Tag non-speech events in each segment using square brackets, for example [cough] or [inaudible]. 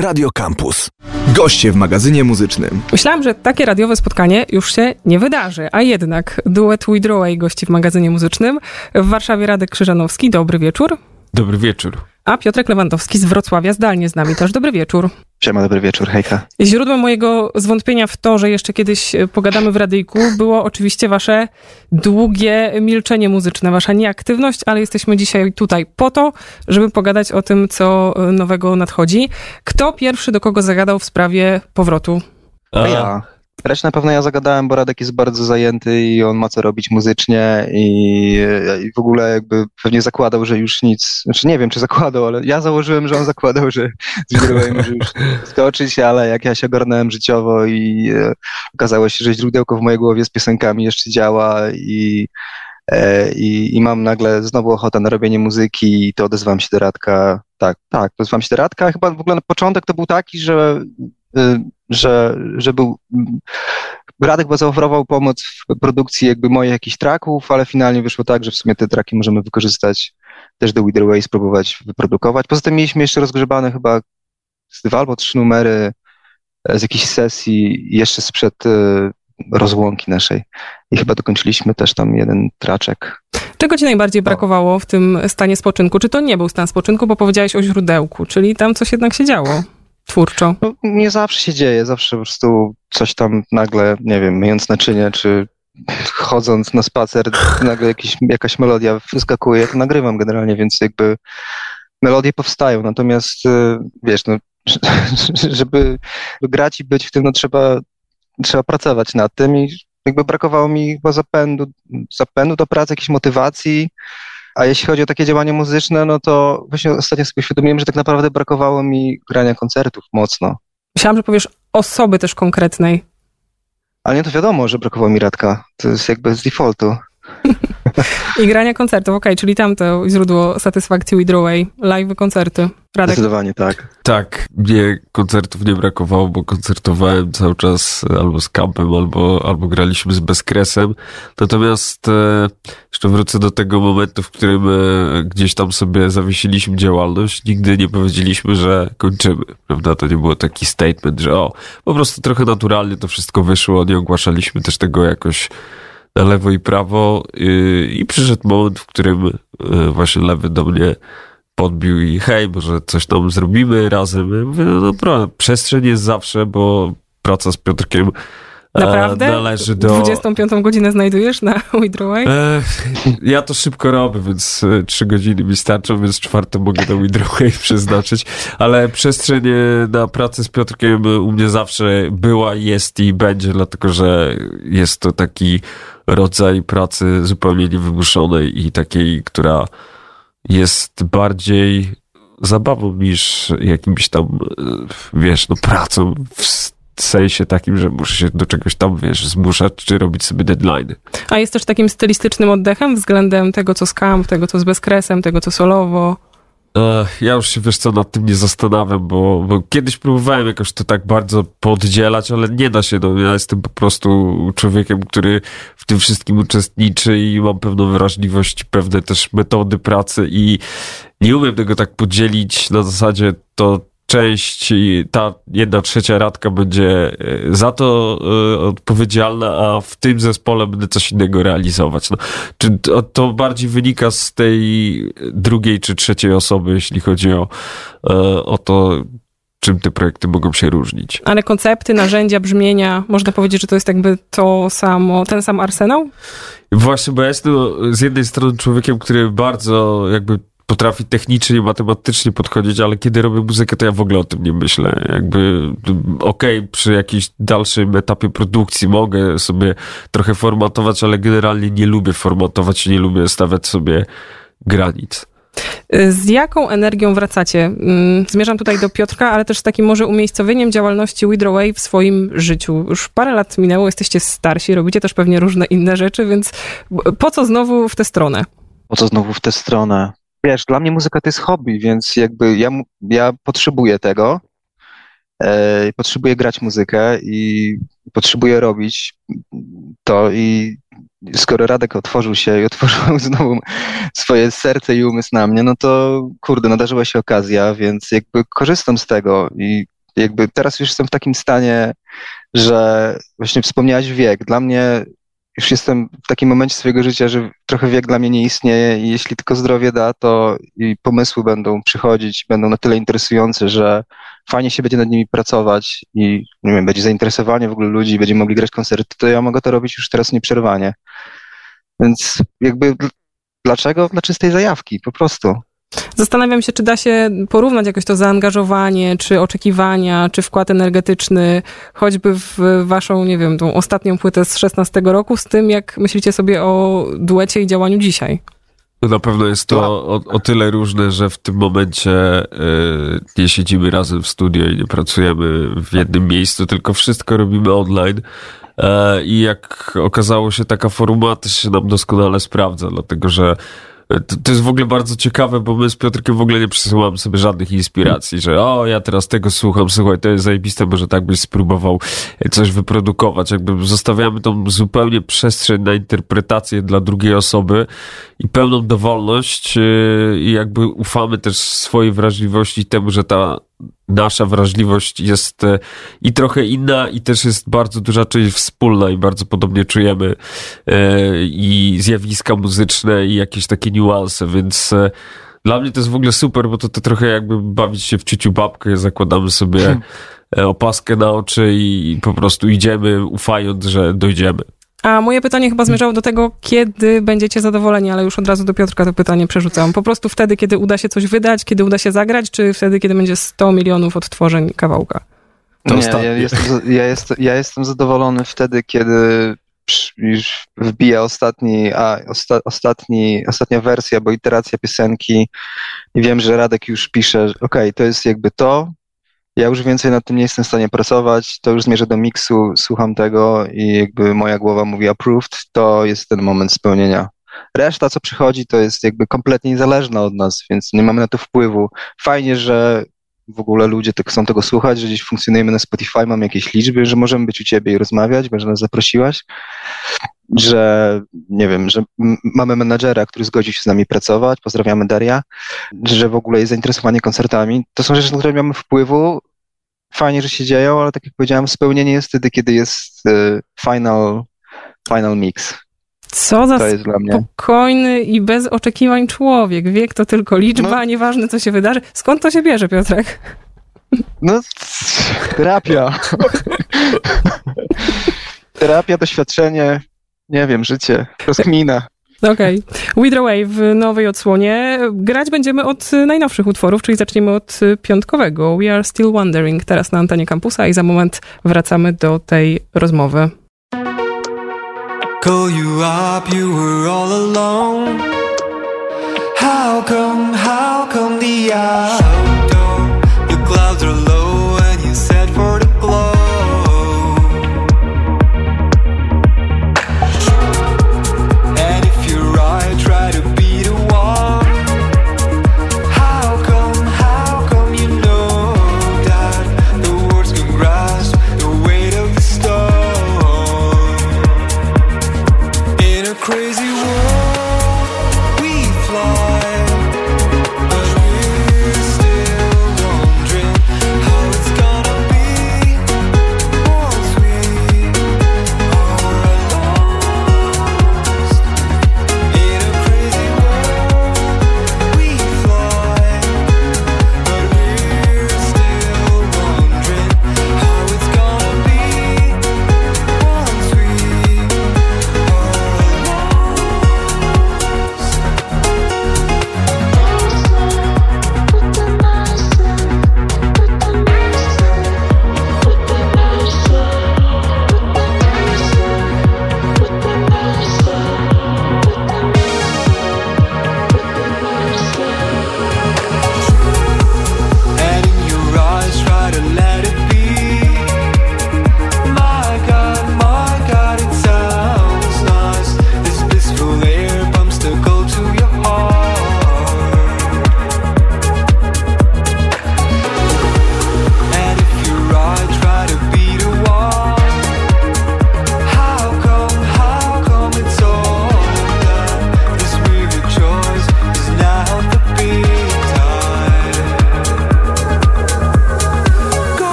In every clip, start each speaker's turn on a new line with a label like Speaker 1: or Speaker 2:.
Speaker 1: Radio Campus. Goście w magazynie muzycznym.
Speaker 2: Myślałam, że takie radiowe spotkanie już się nie wydarzy, a jednak duet Widroway gości w magazynie muzycznym. W Warszawie Radek Krzyżanowski, dobry wieczór.
Speaker 3: Dobry wieczór.
Speaker 2: A Piotrek Lewandowski z Wrocławia zdalnie z nami też. Dobry wieczór.
Speaker 4: Siema, dobry wieczór, hejka.
Speaker 2: Źródłem mojego zwątpienia w to, że jeszcze kiedyś pogadamy w radyjku, było oczywiście wasze długie milczenie muzyczne, wasza nieaktywność, ale jesteśmy dzisiaj tutaj po to, żeby pogadać o tym, co nowego nadchodzi. Kto pierwszy do kogo zagadał w sprawie powrotu?
Speaker 4: A ja. Resztę na pewno ja zagadałem, bo Radek jest bardzo zajęty i on ma co robić muzycznie i, i, w ogóle jakby pewnie zakładał, że już nic, znaczy nie wiem czy zakładał, ale ja założyłem, że on zakładał, że źródłem może już skoczyć, ale jak ja się ogarnąłem życiowo i e, okazało się, że źródełko w mojej głowie z piosenkami jeszcze działa i e, i, I mam nagle znowu ochotę na robienie muzyki i to odezwam się do Radka. Tak, tak, odezwam się do Radka. Chyba w ogóle na początek to był taki, że Y, że, że był Radek zaoferował pomoc w produkcji jakby moich jakichś traków, ale finalnie wyszło tak, że w sumie te traki możemy wykorzystać też do Wither spróbować wyprodukować. Poza tym mieliśmy jeszcze rozgrzebane chyba dwa albo trzy numery e, z jakiejś sesji jeszcze sprzed e, rozłąki naszej i chyba dokończyliśmy też tam jeden traczek.
Speaker 2: Czego ci najbardziej brakowało w tym stanie spoczynku? Czy to nie był stan spoczynku, bo powiedziałeś o źródełku, czyli tam coś jednak się działo? Twórczo?
Speaker 4: No, nie zawsze się dzieje, zawsze po prostu coś tam nagle, nie wiem, myjąc naczynie, czy chodząc na spacer, nagle jakiś, jakaś melodia wyskakuje, to nagrywam generalnie, więc jakby melodie powstają, natomiast y, wiesz, no, [laughs] żeby grać i być w tym, no trzeba, trzeba pracować nad tym i jakby brakowało mi chyba zapędu, zapędu do pracy, jakiejś motywacji, a jeśli chodzi o takie działanie muzyczne, no to właśnie ostatnio sobie uświadomiłem, że tak naprawdę brakowało mi grania koncertów mocno.
Speaker 2: Myślałam, że powiesz osoby też konkretnej.
Speaker 4: Ale nie, to wiadomo, że brakowało mi Radka. To jest jakby z defaultu.
Speaker 2: I grania koncertów, okej, okay, czyli tamto źródło satysfakcji Withdraway, live koncerty.
Speaker 4: Radek. Zdecydowanie tak.
Speaker 3: Tak, mnie koncertów nie brakowało, bo koncertowałem cały czas albo z Kampem, albo, albo graliśmy z Bezkresem. Natomiast e, jeszcze wrócę do tego momentu, w którym e, gdzieś tam sobie zawiesiliśmy działalność. Nigdy nie powiedzieliśmy, że kończymy, prawda? To nie było taki statement, że o, po prostu trochę naturalnie to wszystko wyszło, nie ogłaszaliśmy też tego jakoś na lewo i prawo y, i przyszedł moment, w którym y, właśnie lewy do mnie podbił i hej, może coś tam zrobimy razem. mówię, no dobra, przestrzeń jest zawsze, bo praca z Piotrkiem
Speaker 2: Naprawdę?
Speaker 3: Należy do...
Speaker 2: 25 godzinę znajdujesz na [laughs] Withdraway? E,
Speaker 3: ja to szybko robię, więc 3 e, godziny mi starczą, więc czwarte mogę na Withdraway [laughs] przeznaczyć. Ale przestrzeń e, na pracę z Piotrkiem u mnie zawsze była, jest i będzie, dlatego że jest to taki rodzaj pracy zupełnie niewymuszonej i takiej, która jest bardziej zabawą niż jakimś tam, wiesz, no pracą w sensie takim, że muszę się do czegoś tam, wiesz, zmuszać, czy robić sobie deadline.
Speaker 2: A jest też takim stylistycznym oddechem względem tego, co z camp, tego, co z bezkresem, tego, co solowo?
Speaker 3: Ja już się, wiesz co, nad tym nie zastanawiam, bo, bo kiedyś próbowałem jakoś to tak bardzo poddzielać, ale nie da się, no ja jestem po prostu człowiekiem, który w tym wszystkim uczestniczy i mam pewną wrażliwość, pewne też metody pracy i nie umiem tego tak podzielić na zasadzie to część, ta jedna trzecia radka będzie e, za to e, odpowiedzialna, a w tym zespole będę coś innego realizować. No, czy to, to bardziej wynika z tej drugiej czy trzeciej osoby, jeśli chodzi o, e, o to, czym te projekty mogą się różnić.
Speaker 2: Ale koncepty, narzędzia, brzmienia, można powiedzieć, że to jest jakby to samo, ten sam arsenał?
Speaker 3: Właśnie, bo ja jestem z jednej strony człowiekiem, który bardzo jakby potrafi technicznie i matematycznie podchodzić, ale kiedy robię muzykę, to ja w ogóle o tym nie myślę. Jakby, okej, okay, przy jakimś dalszym etapie produkcji mogę sobie trochę formatować, ale generalnie nie lubię formatować, nie lubię stawiać sobie granic.
Speaker 2: Z jaką energią wracacie? Mm, zmierzam tutaj do Piotrka, ale też z takim może umiejscowieniem działalności Withdraway w swoim życiu. Już parę lat minęło, jesteście starsi, robicie też pewnie różne inne rzeczy, więc po co znowu w tę stronę?
Speaker 4: Po co znowu w tę stronę? Wiesz, dla mnie muzyka to jest hobby, więc jakby ja, ja potrzebuję tego. e, potrzebuję grać muzykę i potrzebuję robić to i skoro Radek otworzył się i otworzył [laughs] znowu swoje serce i umysł na mnie, no to kurde, nadarzyła się okazja, więc jakby korzystam z tego i jakby teraz już jestem w takim stanie, że właśnie wspomniałaś wiek. Dla mnie już jestem w takim momencie swojego życia, że trochę wiek dla mnie nie istnieje i jeśli tylko zdrowie da, to i pomysły będą przychodzić, będą na tyle interesujące, że fajnie się będzie nad nimi pracować i nie wiem, będzie zainteresowanie w ogóle ludzi, będziemy mogli grać koncerty, to ja mogę to robić już teraz nieprzerwanie. Więc jakby dlaczego? Dla czystej zajawki, po prostu.
Speaker 2: Zastanawiam się, czy da się porównać jakoś to zaangażowanie, czy oczekiwania, czy wkład energetyczny, choćby w waszą, nie wiem, tą ostatnią płytę z 16 roku, z tym, jak myślicie sobie o duecie i działaniu dzisiaj.
Speaker 3: Na pewno jest to o, o, tyle różne, że w tym momencie y, nie siedzimy razem w studio i nie pracujemy w jednym miejscu, tylko wszystko robimy online. E, I jak okazało się, taka formuła też się nam doskonale sprawdza, dlatego że to, to, jest w ogóle bardzo ciekawe, bo my z Piotrkiem w ogóle nie przesyłamy sobie żadnych inspiracji, że o, ja teraz tego słucham, słuchaj, to jest zajebiste, może tak byś spróbował coś wyprodukować. Jakby zostawiamy tą zupełnie przestrzeń na interpretację dla drugiej osoby i pełną dowolność yy, i jakby ufamy też swojej wrażliwości temu, że ta nasza wrażliwość jest e, i trochę inna i też jest bardzo duża część wspólna i bardzo podobnie czujemy e, i zjawiska muzyczne i jakieś takie niuanse, więc e, dla mnie to jest w ogóle super, bo to, to trochę jakby bawić się w ciuciu babkę, zakładamy sobie hmm. opaskę na oczy i po prostu idziemy ufając, że dojdziemy.
Speaker 2: A moje pytanie chyba zmierzało do tego, kiedy będziecie zadowoleni, ale już od razu do Piotrka to pytanie przerzucam. Po prostu wtedy, kiedy uda się coś wydać, kiedy uda się zagrać, czy wtedy, kiedy będzie 100 milionów odtworzeń kawałka?
Speaker 4: To Nie, ja jestem, ja, jestem, ja jestem zadowolony wtedy, kiedy już wbija ostatni, a, osta, ostatni, ostatnia wersja, bo iteracja piosenki i wiem, że Radek już pisze, okej, okay, to jest jakby to, ja już więcej nad tym nie jestem w stanie pracować, to już zmierzę do miksu, słucham tego i jakby moja głowa mówi approved, to jest ten moment spełnienia. Reszta, co przychodzi, to jest jakby kompletnie niezależna od nas, więc nie mamy na to wpływu. Fajnie, że w ogóle ludzie tak chcą tego słuchać, że gdzieś funkcjonujemy na Spotify, mamy jakieś liczby, że możemy być u ciebie i rozmawiać, że nas zaprosiłaś, że nie wiem, że mamy menadżera, który zgodził się z nami pracować, pozdrawiamy Daria, że w ogóle jest zainteresowanie koncertami. To są rzeczy, na które mamy wpływu, fajnie, że się dzieją, ale tak jak powiedziałem, spełnienie jest wtedy, kiedy jest y, final, final mix.
Speaker 2: Co za spokojny i bez oczekiwań człowiek. Wiek to tylko liczba, no. nieważne co się wydarzy. Skąd to się bierze, Piotrek?
Speaker 4: No, terapia. terapia, doświadczenie, nie wiem, życie, rozkmina.
Speaker 2: Okej. Okay. W nowej odsłonie. Grać będziemy od najnowszych utworów, czyli zaczniemy od piątkowego We Are Still Wondering, teraz na antenie kampusa i za moment wracamy do tej rozmowy. Call you up, you were all alone. How come, how come the the clouds are low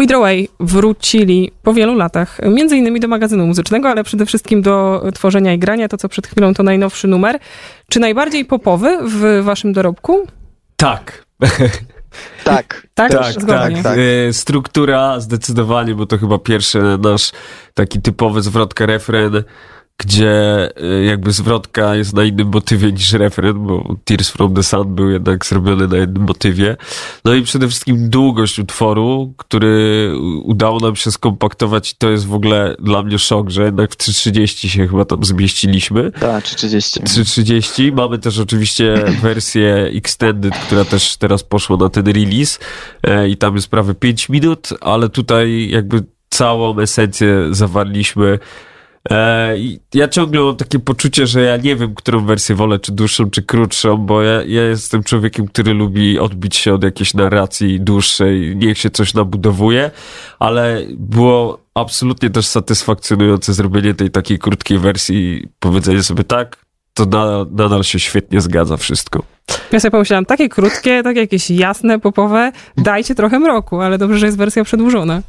Speaker 2: Widroway wrócili po wielu latach, między innymi do magazynu muzycznego, ale przede wszystkim do tworzenia i grania. To, co przed chwilą to najnowszy numer. Czy najbardziej popowy w waszym dorobku?
Speaker 3: Tak. [laughs]
Speaker 4: Tak.
Speaker 2: Tak,
Speaker 3: Tak, tak. E, Struktura zdecydowanie, bo to chyba pierwszy nasz taki typowy zwrotka refren, gdzie e, jakby zwrotka jest na innym motywie niż refren, bo Tears from the Sun był jednak zrobiony na jednym motywie. No i przede wszystkim długość utworu, który udało nam się skompaktować i to jest w ogóle dla mnie szok, że jednak w 3.30 się chyba tam zmieściliśmy.
Speaker 4: Tak, 3.30.
Speaker 3: 3.30. Mamy też oczywiście [clears throat] wersję Extended, która też teraz poszła na ten release e, i tam jest prawie 5 minut, ale tutaj jakby całą esencję zawarliśmy. E, ja ciągle mam takie poczucie, że ja nie wiem, którą wersję wolę, czy dłuższą, czy krótszą, bo ja, ja jestem człowiekiem, który lubi odbić się od jakiejś narracji dłuższej, niech się coś nabudowuje, ale było absolutnie też satysfakcjonujące zrobienie tej takiej krótkiej wersji, powiedzenie sobie tak, to nadal, nadal się świetnie zgadza wszystko.
Speaker 2: Ja sobie pomyślałam, takie krótkie, takie jakieś jasne, popowe, dajcie trochę mroku, ale dobrze, że jest wersja przedłużona.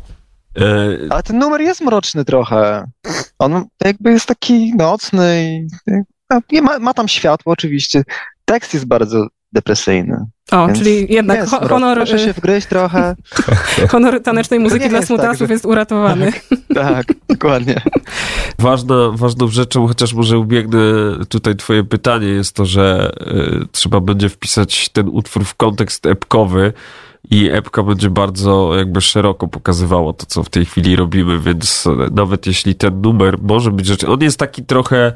Speaker 3: E,
Speaker 4: Ale ten numer jest mroczny trochę. On jakby jest taki nocny i ma, ma tam światło oczywiście. Tekst jest bardzo depresyjny.
Speaker 2: O,
Speaker 4: więc
Speaker 2: czyli jednak
Speaker 4: jest
Speaker 2: honor,
Speaker 4: Proszę się
Speaker 2: y,
Speaker 4: wgryźć trochę. [laughs]
Speaker 2: honor tanecznej muzyki
Speaker 4: nie
Speaker 2: dla
Speaker 4: tak,
Speaker 2: smutasów
Speaker 4: że-
Speaker 2: jest uratowany. [laughs]
Speaker 4: Tak, dokładnie.
Speaker 3: Ważna, ważną rzeczą, chociaż może ubiegnę tutaj twoje pytanie, jest to, że y, trzeba będzie wpisać ten utwór w kontekst epkowy i epka będzie bardzo jakby szeroko pokazywała to, co w tej chwili robimy, więc nawet jeśli ten numer może być rzeczy, on jest taki trochę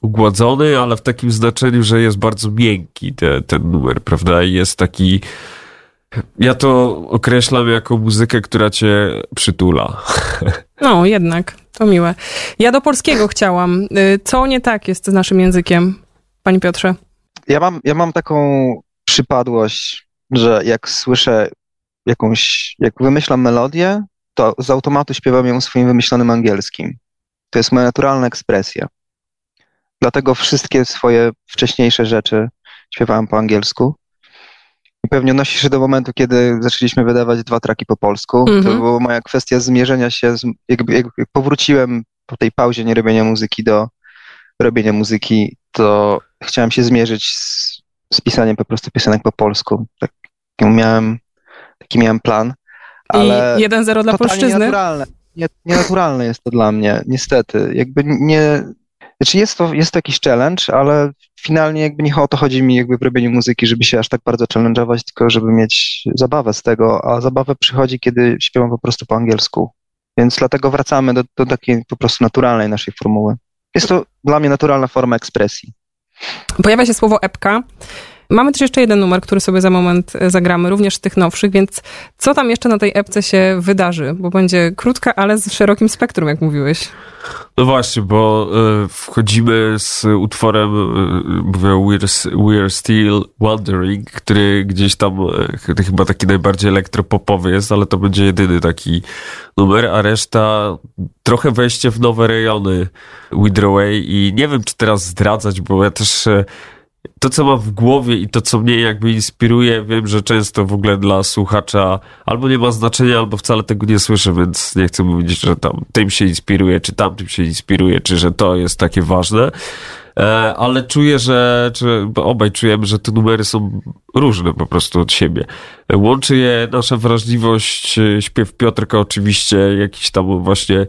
Speaker 3: ugładzony, ale w takim znaczeniu, że jest bardzo miękki te, ten numer, prawda? I jest taki ja to określam jako muzykę, która cię przytula. [laughs]
Speaker 2: No, jednak, to miłe. Ja do polskiego chciałam. Y, Co nie tak jest z naszym językiem, Panie Piotrze?
Speaker 4: Ja mam, ja mam taką przypadłość, że jak słyszę jakąś, jak wymyślam melodię, to z automatu śpiewam ją swoim wymyślonym angielskim. To jest moja naturalna ekspresja. Dlatego wszystkie swoje wcześniejsze rzeczy śpiewałem po angielsku. I pewnie odnosi się do momentu, kiedy zaczęliśmy wydawać dwa traki po polsku.
Speaker 2: Mhm.
Speaker 4: To była moja kwestia zmierzenia się, z, jakby, jak, jak powróciłem po tej pauzie nie robienia muzyki do robienia muzyki, to chciałem się zmierzyć z, z pisaniem po prostu piosenek po polsku. Tak, miałem, taki miałem plan, ale
Speaker 2: I 1-0 dla polszczyzny.
Speaker 4: nienaturalne. Nie, nienaturalne jest to dla mnie, niestety. Jakby nie... Znaczy jest to, jest to jakiś challenge, ale finalnie jakby nie o to chodzi mi jakby w robieniu muzyki, żeby się aż tak bardzo challenge'ować, tylko żeby mieć zabawę z tego, a zabawę przychodzi, kiedy śpiewam po prostu po angielsku. Więc dlatego wracamy do, do takiej po prostu naturalnej naszej formuły. Jest to dla mnie naturalna forma ekspresji.
Speaker 2: Pojawia się słowo epka. Mamy też jeszcze jeden numer, który sobie za moment e, zagramy, również tych nowszych, więc co tam jeszcze na tej epce się wydarzy? Bo będzie krótka, ale z szerokim spektrum, jak mówiłeś.
Speaker 3: No właśnie, bo y, wchodzimy z utworem, y, mówię We're, We're Still Wondering, który gdzieś tam chyba taki najbardziej elektropopowy jest, ale to będzie jedyny taki numer, a reszta trochę wejście w nowe rejony Witherway i nie wiem, czy teraz zdradzać, bo ja też to, co mam w głowie i to, co mnie jakby inspiruje, wiem, że często w ogóle dla słuchacza albo nie ma znaczenia, albo wcale tego nie słyszę, więc nie chcę mówić, że tam tym się inspiruje, czy tamtym się inspiruje, czy że to jest takie ważne. E, ale czuję, że, czy obaj czujemy, że te numery są różne po prostu od siebie. Łączy je nasza wrażliwość, e, śpiew Piotrka oczywiście, jakiś tam właśnie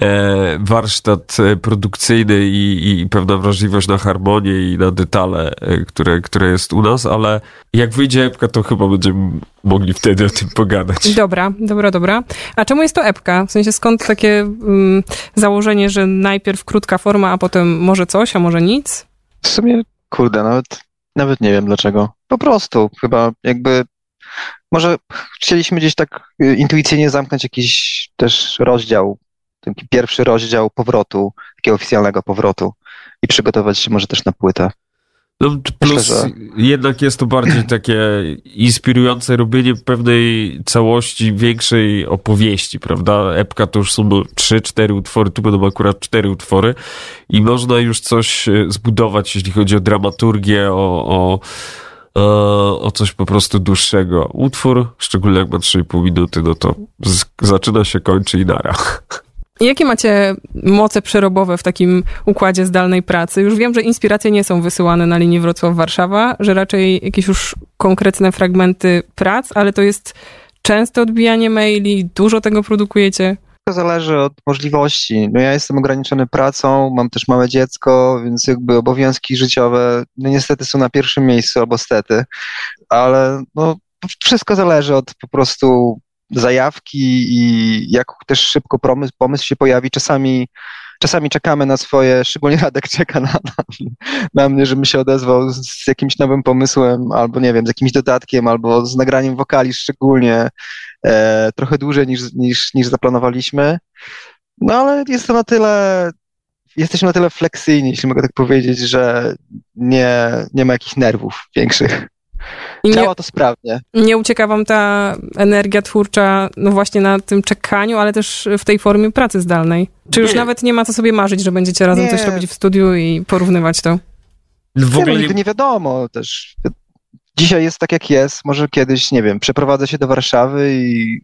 Speaker 3: e, warsztat produkcyjny i, i pewna wrażliwość na harmonię i na detale, które, które jest u nas, ale jak wyjdzie epka, to chyba będziemy mogli wtedy o tym pogadać.
Speaker 2: Dobra, dobra, dobra. A czemu jest to epka? W sensie skąd takie mm, założenie, że najpierw krótka forma, a potem może coś, a może nic?
Speaker 4: W sumie, kurde, nawet, nawet nie wiem dlaczego. Po prostu, chyba jakby, może chcieliśmy gdzieś tak y, intuicyjnie zamknąć jakiś też rozdział, taki pierwszy rozdział powrotu, takiego oficjalnego powrotu i przygotować się może też na płytę.
Speaker 3: No, plus
Speaker 4: że-
Speaker 3: jednak jest to bardziej takie inspirujące robienie pewnej całości, większej opowieści, prawda? Epka to już są trzy, cztery utwory, tu będą akurat cztery utwory i można już coś e, zbudować, jeśli chodzi o dramaturgię, o, o, e, o coś po prostu dłuższego. Utwór, szczególnie jak ma 3,5 minuty, no to zaczyna się, kończy i nara.
Speaker 2: Jakie macie moce przerobowe w takim układzie zdalnej pracy? Już wiem, że inspiracje nie są wysyłane na linii Wrocław-Warszawa, że raczej jakieś już konkretne fragmenty prac, ale to jest częste odbijanie maili, dużo tego produkujecie.
Speaker 4: To zależy od możliwości. No ja jestem ograniczony pracą, mam też małe dziecko, więc jakby obowiązki życiowe no niestety są na pierwszym miejscu, albo stety, ale no wszystko zależy od po prostu zajawki i jak też szybko pomysł, pomysł się pojawi. Czasami, czasami czekamy na swoje, szczególnie Radek czeka na, na, mnie, żebym się odezwał z, z jakimś nowym pomysłem, albo nie wiem, z jakimś dodatkiem, albo z nagraniem wokali szczególnie e, trochę dłużej niż, niż, niż zaplanowaliśmy. No ale jest to na tyle, jesteśmy na tyle fleksyjni, jeśli mogę tak powiedzieć, że nie, nie ma jakichś nerwów większych.
Speaker 2: I nie,
Speaker 4: to sprawnie.
Speaker 2: nie ucieka wam ta energia twórcza, no właśnie na tym czekaniu, ale też w tej formie pracy zdalnej? Czy już
Speaker 3: Nie.
Speaker 2: nawet nie ma co sobie marzyć, że będziecie razem
Speaker 4: Nie.
Speaker 2: coś robić w studiu i porównywać to?
Speaker 3: W
Speaker 4: Nie, no,
Speaker 3: ogóle
Speaker 4: nigdy nie wiadomo też. Dzisiaj jest tak, jak jest. Może kiedyś, nie wiem, przeprowadzę się do Warszawy i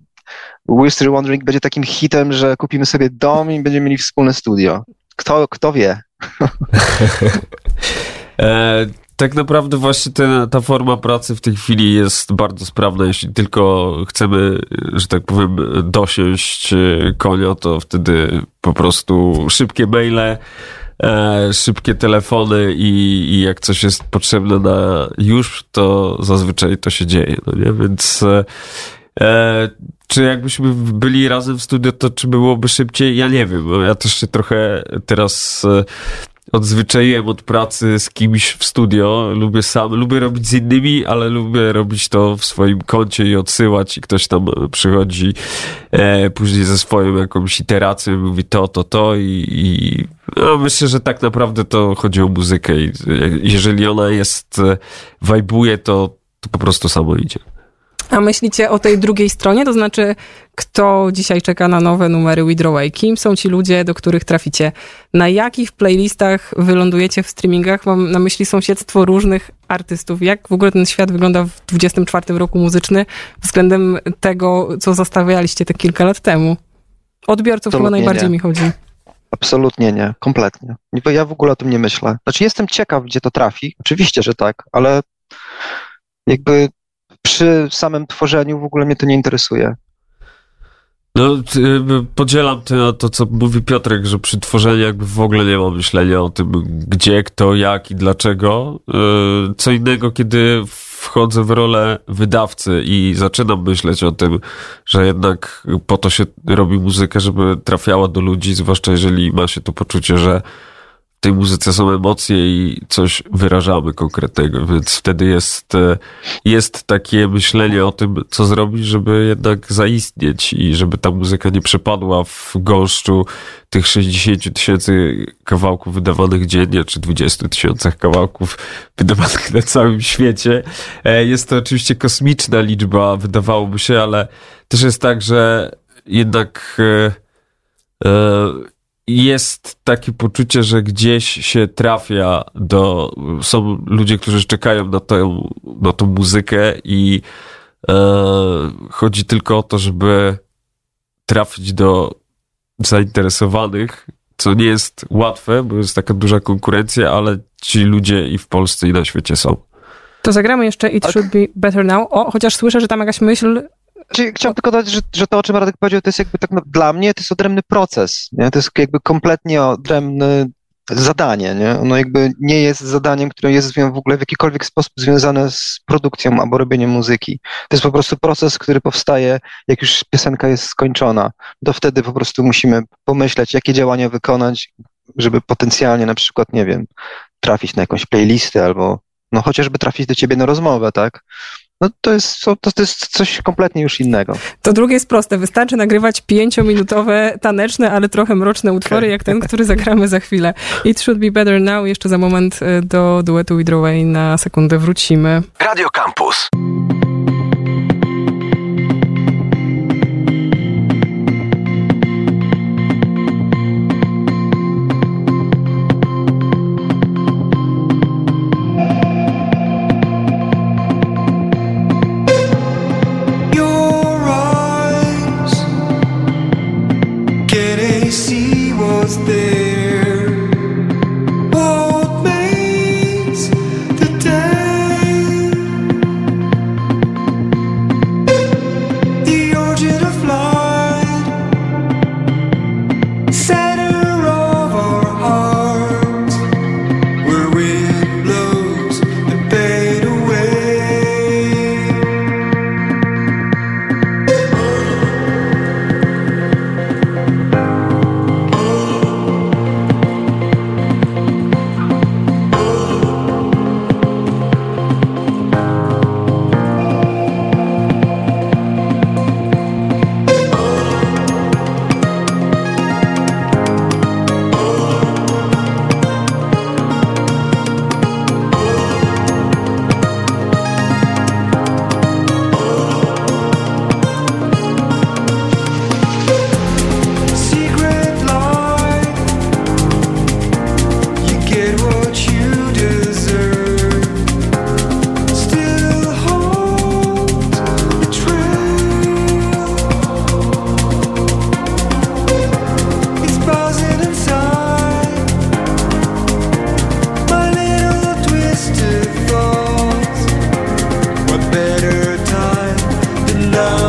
Speaker 4: Whisper Wondering będzie takim hitem, że kupimy sobie dom i będziemy mieli wspólne studio. Kto, kto wie? [laughs] [laughs]
Speaker 3: Tak naprawdę właśnie te, ta forma pracy w tej chwili jest bardzo sprawna. Jeśli tylko chcemy, że tak powiem, dosiąść e, konia, to wtedy po prostu szybkie maile, e, szybkie telefony i, i jak coś jest potrzebne na już, to zazwyczaj to się dzieje, no nie? Więc e, e, czy jakbyśmy byli razem w studio, to czy byłoby szybciej? Ja nie wiem, ja też się trochę teraz e, odzwyczaiłem od pracy z kimś w studio. Lubię sam, lubię robić z innymi, ale lubię robić to w swoim koncie i odsyłać i ktoś tam e, przychodzi e, później ze swoją jakąś iteracją mówi to, to, to i, i no, myślę, że tak naprawdę to chodzi o muzykę i e, jeżeli ona jest, e, wajbuje, to, to po prostu samo idzie.
Speaker 2: A myślicie o tej drugiej stronie? To znaczy, kto dzisiaj czeka na nowe numery Withdraway? Kim są ci ludzie, do których traficie? Na jakich playlistach wylądujecie w streamingach? Mam na myśli sąsiedztwo różnych artystów. Jak w ogóle ten świat wygląda w 24 roku muzyczny względem tego, co zostawialiście te kilka lat temu? Odbiorców chyba najbardziej
Speaker 4: nie.
Speaker 2: mi chodzi.
Speaker 4: Absolutnie nie, kompletnie. Ja w ogóle o tym nie myślę. Znaczy jestem ciekaw, gdzie to trafi. Oczywiście, że tak, ale jakby przy samym tworzeniu w ogóle mnie to nie interesuje.
Speaker 3: No, y, podzielam to, to, co mówi Piotrek, że przy tworzeniu jakby w ogóle nie ma myślenia o tym, gdzie, kto, jak i dlaczego. Y, Co innego, kiedy wchodzę w rolę wydawcy i zaczynam myśleć o tym, że jednak po to się robi muzykę, żeby trafiała do ludzi, zwłaszcza jeżeli ma się to poczucie, że tej muzyce są emocje i coś wyrażamy konkretnego, więc wtedy jest, e, jest takie myślenie o tym, co zrobić, żeby jednak zaistnieć i żeby ta muzyka nie przepadła w gąszczu tych 60 tysięcy kawałków wydawanych dziennie, czy 20 tysiącach kawałków wydawanych na całym świecie. E, Jest to oczywiście kosmiczna liczba, wydawałoby się, ale też jest tak, że jednak e, jest takie poczucie, że gdzieś się trafia do. Są ludzie, którzy czekają na tę, na tą muzykę i e, chodzi tylko o to, żeby trafić do zainteresowanych co nie jest łatwe, bo jest taka duża konkurencja, ale ci ludzie i w Polsce, i na świecie są.
Speaker 2: To zagramy jeszcze It
Speaker 4: Tak.
Speaker 2: Should Be Better Now. O, chociaż słyszę, że tam jakaś myśl...
Speaker 4: Znaczy, chciałem tylko dodać, że, że to, o czym Radek powiedział, to jest jakby tak na, dla mnie to jest odrębny proces. Nie? To jest jakby kompletnie odrębne zadanie. Nie? Ono jakby nie jest zadaniem, które jest w ogóle w jakikolwiek sposób związane z produkcją albo robieniem muzyki. To jest po prostu proces, który powstaje, jak już piosenka jest skończona. To wtedy po prostu musimy pomyśleć, jakie działania wykonać, żeby potencjalnie na przykład, nie wiem, trafić na jakąś playlistę albo no chociażby trafić do ciebie na rozmowę, tak? No to jest, to, to jest coś kompletnie już innego.
Speaker 2: To drugie jest proste. Wystarczy nagrywać pięciominutowe, taneczne, ale trochę mroczne utwory, jak ten, który zagramy za chwilę. It Should Be Better Now. Jeszcze za moment y, do duetu Widroway na sekundę wrócimy.
Speaker 1: Radio Campus.
Speaker 5: love.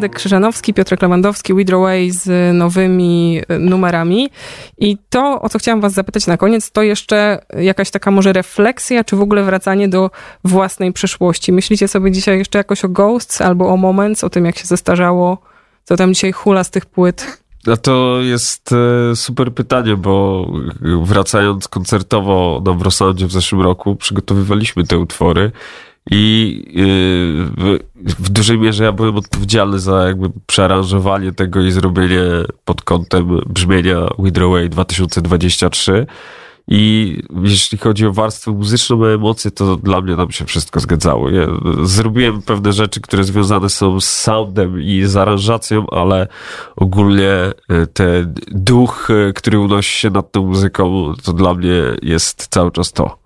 Speaker 2: Radek Krzyżanowski, Piotr Lewandowski, Widroway z nowymi e, numerami. I to, o co chciałam was zapytać na koniec, to jeszcze jakaś taka może refleksja, czy w ogóle wracanie do własnej przeszłości. Myślicie sobie dzisiaj jeszcze jakoś o Ghosts albo o Moments, o tym, jak się zestarzało, co tam dzisiaj hula z tych płyt?
Speaker 3: A to jest e, super pytanie, bo wracając koncertowo na Wrosoundzie w zeszłym roku, przygotowywaliśmy te utwory i yy, w, dużej mierze ja byłem odpowiedzialny za jakby przearanżowanie tego i zrobienie pod kątem brzmienia Widroway 2023. I jeśli chodzi o warstwę muzyczną, o emocje, to dla mnie tam się wszystko zgadzało. Ja zrobiłem pewne rzeczy, które związane są z soundem i z aranżacją, ale ogólnie e, ten duch, e, który unosi się nad tą muzyką, to dla mnie jest cały czas to.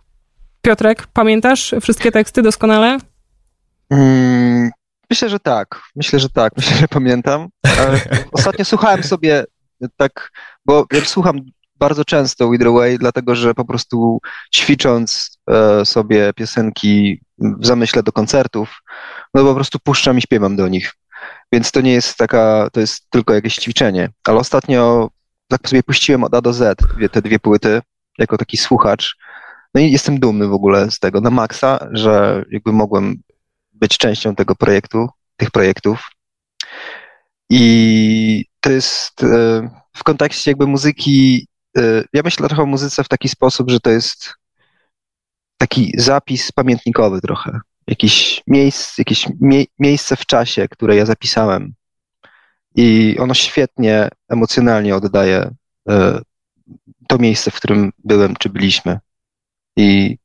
Speaker 2: Piotrek, pamiętasz wszystkie teksty doskonale?
Speaker 4: Mm, myślę, że tak. Myślę, że tak. [laughs] Myślę, że pamiętam. E, Ostatnio słuchałem sobie tak, bo słucham bardzo często the Way, dlatego że po prostu ćwicząc e, sobie piosenki w zamyśle do koncertów, no po prostu puszczam i śpiewam do nich. Więc to nie jest taka, to jest tylko jakieś ćwiczenie. Ale ostatnio tak sobie puściłem od A do Z dwie, te dwie płyty, jako taki słuchacz. No i jestem dumny w ogóle z tego na maksa, że jakby mogłem być częścią tego projektu, tych projektów. I to jest e, w kontekście jakby muzyki, e, ja myślę trochę o muzyce w taki sposób, że to jest taki zapis pamiętnikowy trochę. Jakiś miejsce, jakieś mie miejsce w czasie, które ja zapisałem. I ono świetnie emocjonalnie oddaje e, to miejsce, w którym byłem czy byliśmy. I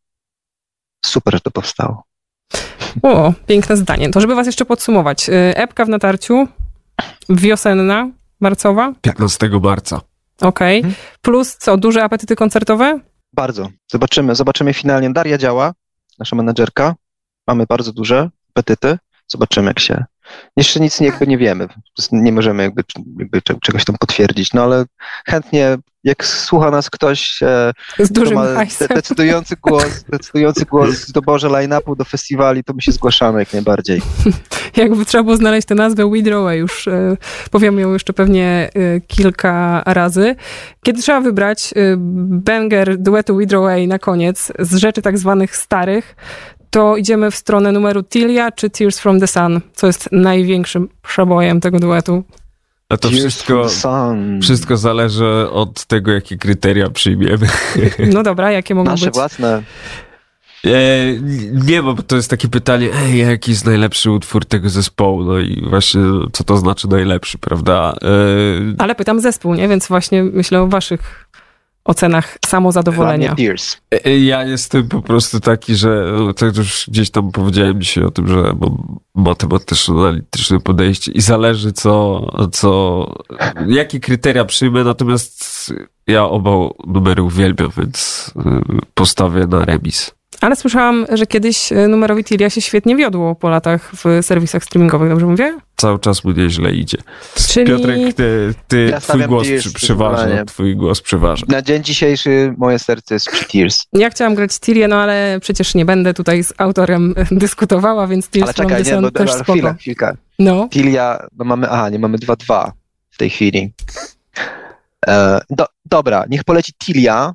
Speaker 4: super, że to powstało.
Speaker 2: O, piękne zdanie. To żeby was jeszcze podsumować. Y, Epka w natarciu, wiosenna, marcowa,
Speaker 3: 15 marca.
Speaker 2: okej.
Speaker 4: Mhm.
Speaker 2: Plus co, duże apetyty koncertowe?
Speaker 4: Bardzo. Zobaczymy, zobaczymy finalnie. Daria działa, nasza menedżerka. Mamy bardzo duże apetyty. Zobaczymy, jak się. Jeszcze nic jakby nie wiemy. Nie możemy jakby, jakby cze- czegoś tam potwierdzić, no ale chętnie, jak słucha nas ktoś, e,
Speaker 2: Z dużym
Speaker 4: ma
Speaker 2: hajsem.
Speaker 4: decydujący głos, decydujący głos w doborze line-upu do festiwali, to my się zgłaszamy jak najbardziej. [laughs]
Speaker 2: Jakby trzeba było znaleźć tę nazwę Widroway, już e, powiemy ją jeszcze pewnie e, kilka razy. Kiedy trzeba wybrać banger duetu Widroway na koniec z rzeczy tak zwanych starych, to idziemy w stronę numeru Tilia czy Tears from the Sun, co jest największym przebojem tego duetu.
Speaker 3: A to
Speaker 4: Tears
Speaker 3: wszystko, wszystko zależy od tego, jakie kryteria przyjmiemy. [laughs]
Speaker 2: No dobra, jakie mogą
Speaker 4: Nasze
Speaker 2: być?
Speaker 4: własne.
Speaker 3: E, nie, bo to jest takie pytanie, ej, jaki jest najlepszy utwór tego zespołu? No i właśnie, co to znaczy najlepszy, prawda? E,
Speaker 2: Ale pytam zespół, nie? Więc właśnie myślę o waszych ocenach samozadowolenia.
Speaker 4: Tears.
Speaker 3: e, ja jestem po prostu taki, że to już gdzieś tam powiedziałem dzisiaj o tym, że mam matematyczno-analityczne podejście i zależy co, co, jakie kryteria przyjmę, natomiast ja oba numery uwielbiam, więc e, postawię na remis.
Speaker 2: Ale słyszałam, że kiedyś e, numerowi Tilia się świetnie wiodło po latach w serwisach streamingowych, dobrze mówię?
Speaker 3: Cały czas mu nieźle idzie.
Speaker 2: Czyli
Speaker 3: Piotrek, ty, ty
Speaker 4: Ja
Speaker 3: twój głos
Speaker 4: Tears,
Speaker 3: przeważa, twój głos przeważa.
Speaker 4: Na dzień dzisiejszy moje serce jest przy Tears.
Speaker 2: ja chciałam grać Tilię, no ale przecież nie będę tutaj z autorem [laughs] dyskutowała, więc Tears
Speaker 4: Ale czekaj, nie, bo
Speaker 2: też spoko.
Speaker 4: chwila, chwilkę.
Speaker 2: No,
Speaker 4: Tilia, no mamy, aha, nie mamy 2-2 w tej chwili. E, do, dobra, niech poleci Tilia.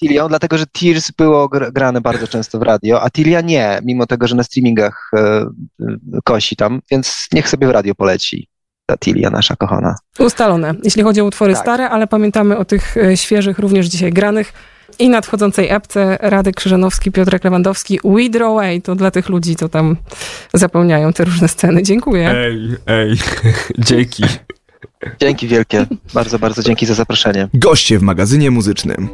Speaker 4: Tilią, dlatego że Tears było gr- grane bardzo często w radio, a Tilia nie, mimo tego, że na streamingach e, e, kosi tam, więc niech sobie w radio poleci ta Tilia, nasza kochana.
Speaker 2: ustalone. Jeśli chodzi o utwory
Speaker 4: Tak.
Speaker 2: stare, ale pamiętamy o tych e, świeżych, również dzisiaj granych. I nadchodzącej epce Radek Krzyżanowski, Piotrek Lewandowski, Widrow Away, to dla tych ludzi, co tam zapełniają te różne sceny. Dziękuję.
Speaker 3: Ej, ej, [laughs] dzięki.
Speaker 4: Dzięki wielkie, bardzo, bardzo dzięki za zaproszenie.
Speaker 1: Goście w magazynie muzycznym.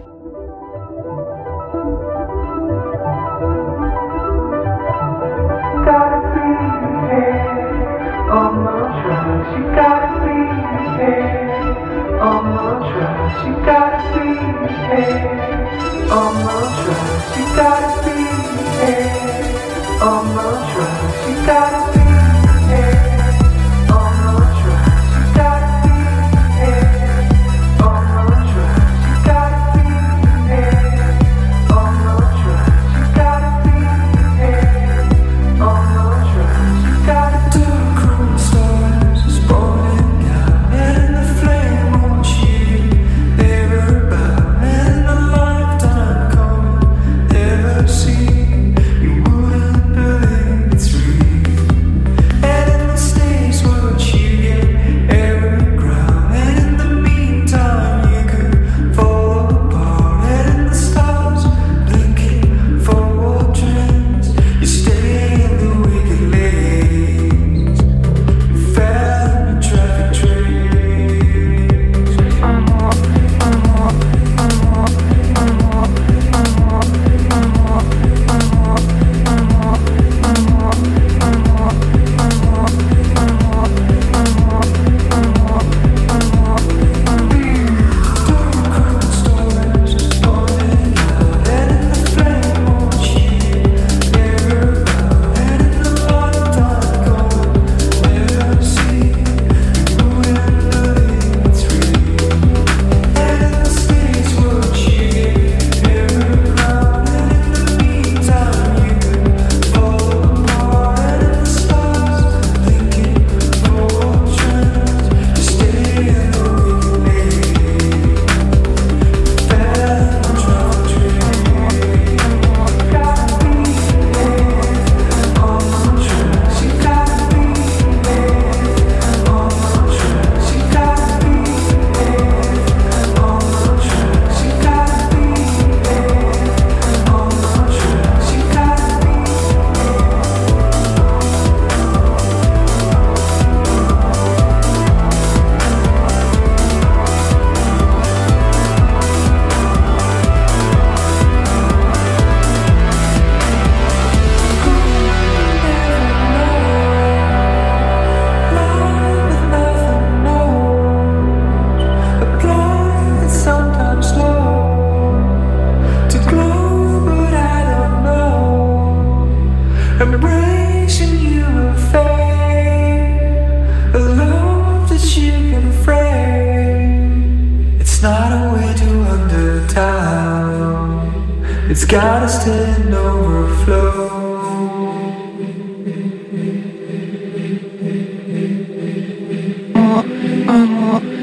Speaker 6: Oh.